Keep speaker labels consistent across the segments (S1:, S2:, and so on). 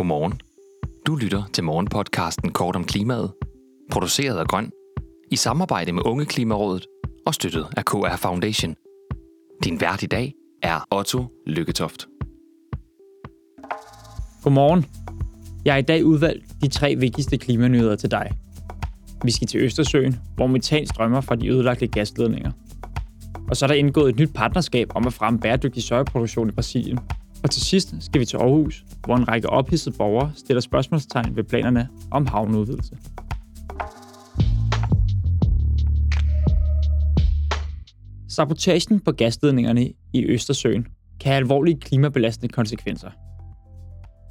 S1: Godmorgen. Du lytter til morgenpodcasten Kort om klimaet, produceret af Grøn, i samarbejde med Unge Klimarådet og støttet af KR Foundation. Din vært i dag er Otto Lykketoft.
S2: Godmorgen. Jeg har i dag udvalgt de tre vigtigste klimanyheder til dig. Vi skal til Østersøen, hvor metan strømmer fra de ødelagte gasledninger. Og så er der indgået et nyt partnerskab om at fremme bæredygtig søjeproduktion i Brasilien. Og til sidst skal vi til Aarhus, hvor en række ophidsede borgere stiller spørgsmålstegn ved planerne om havneudvidelse. Sabotagen på gasledningerne i Østersøen kan have alvorlige klimabelastende konsekvenser.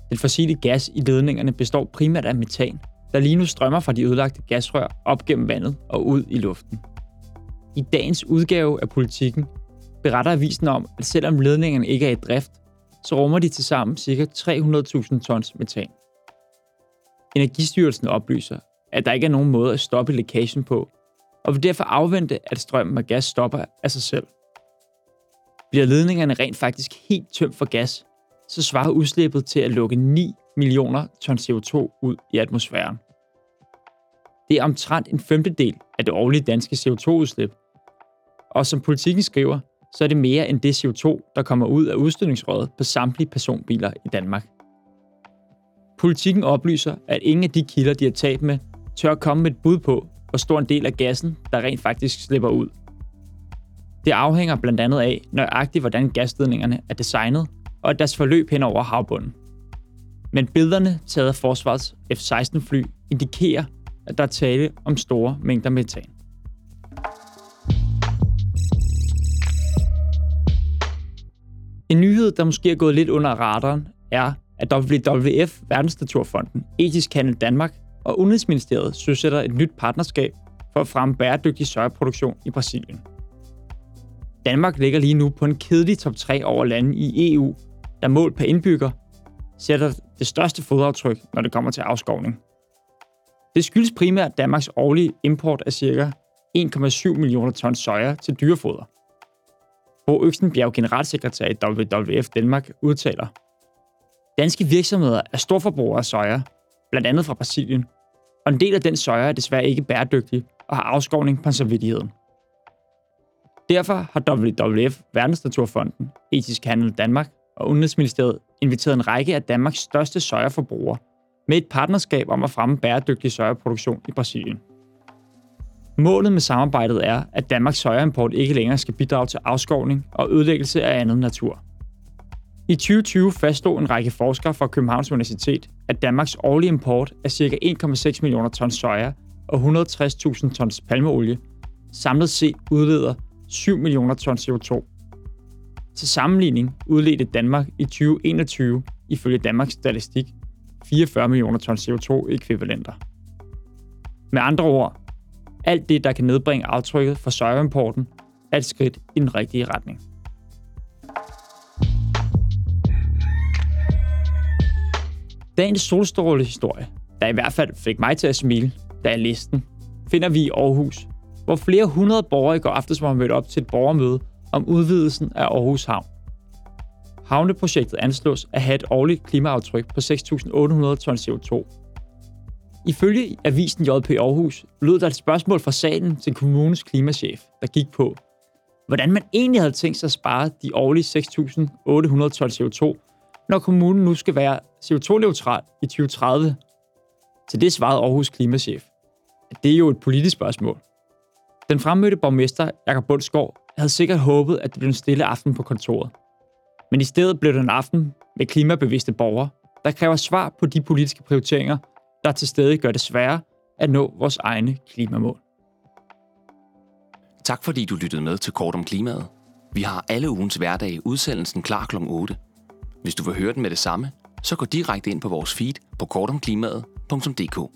S2: Den fossile gas i ledningerne består primært af metan, der lige nu strømmer fra de ødelagte gasrør op gennem vandet og ud i luften. I dagens udgave af politikken beretter avisen om, at selvom ledningerne ikke er i drift, så rummer de til sammen ca. 300.000 tons metan. Energistyrelsen oplyser, at der ikke er nogen måde at stoppe lækagen på, og vil derfor afvente, at strømmen af gas stopper af sig selv. Bliver ledningerne rent faktisk helt tømt for gas, så svarer udslippet til at lukke 9 millioner ton CO2 ud i atmosfæren. Det er omtrent en femtedel af det årlige danske CO2-udslip. Og som politikken skriver, så er det mere end det CO2, der kommer ud af udstødningsrøret på samtlige personbiler i Danmark. Politikken oplyser, at ingen af de kilder, de har talt med, tør komme med et bud på, hvor stor en del af gassen, der rent faktisk slipper ud. Det afhænger blandt andet af nøjagtigt, hvordan gasledningerne er designet, og deres forløb hen over havbunden. Men billederne taget af forsvarets F-16-fly indikerer, at der er tale om store mængder metan. En nyhed, der måske er gået lidt under radaren, er, at WWF, Verdensnaturfonden, Etisk Handel Danmark og Udenrigsministeriet søsætter et nyt partnerskab for at fremme bæredygtig sojaproduktion i Brasilien. Danmark ligger lige nu på en kedelig top 3 over lande i EU, der målt per indbygger sætter det største fodaftryk, når det kommer til afskovning. Det skyldes primært Danmarks årlige import af ca. 1,7 millioner tons soja til dyrefoder. Bo Øksenbjerg, generalsekretær i WWF Danmark, udtaler, Danske virksomheder er storforbrugere af soja, blandt andet fra Brasilien, og en del af den soja er desværre ikke bæredygtig og har afskovning på samvittigheden. Derfor har WWF, Verdensnaturfonden, Etisk Handel Danmark og Udenrigsministeriet inviteret en række af Danmarks største sojaforbrugere med et partnerskab om at fremme bæredygtig sojaproduktion i Brasilien. Målet med samarbejdet er, at Danmarks sojaimport ikke længere skal bidrage til afskovning og ødelæggelse af andet natur. I 2020 fastslog en række forskere fra Københavns Universitet, at Danmarks årlige import af ca. 1,6 millioner tons soja og 160.000 tons palmeolie samlet set udleder 7 millioner tons CO2. Til sammenligning udledte Danmark i 2021 ifølge Danmarks Statistik 44 millioner tons CO2-ekvivalenter. Med andre ord, alt det, der kan nedbringe aftrykket for sojaimporten, er et skridt i den rigtige retning. Dagens solstrålehistorie, der i hvert fald fik mig til at smile, da jeg læste den, finder vi i Aarhus, hvor flere hundrede borgere i går aftes var mødt op til et borgermøde om udvidelsen af Aarhus Havn. Havneprojektet anslås at have et årligt klimaaftryk på 6.800 ton CO2. Ifølge avisen JP Aarhus lød der et spørgsmål fra salen til kommunens klimachef, der gik på, hvordan man egentlig havde tænkt sig at spare de årlige 6.800 CO2, når kommunen nu skal være CO2-neutral i 2030. Til det svarede Aarhus klimachef, at det er jo et politisk spørgsmål. Den fremmødte borgmester, Jakob Bundsgaard, havde sikkert håbet, at det blev en stille aften på kontoret. Men i stedet blev det en aften med klimabevidste borgere, der kræver svar på de politiske prioriteringer, der til stede gør det sværere at nå vores egne klimamål.
S1: Tak fordi du lyttede med til Kort om klimaet. Vi har alle ugens hverdag udsendelsen klar kl. 8. Hvis du vil høre den med det samme, så gå direkte ind på vores feed på kortomklimaet.dk.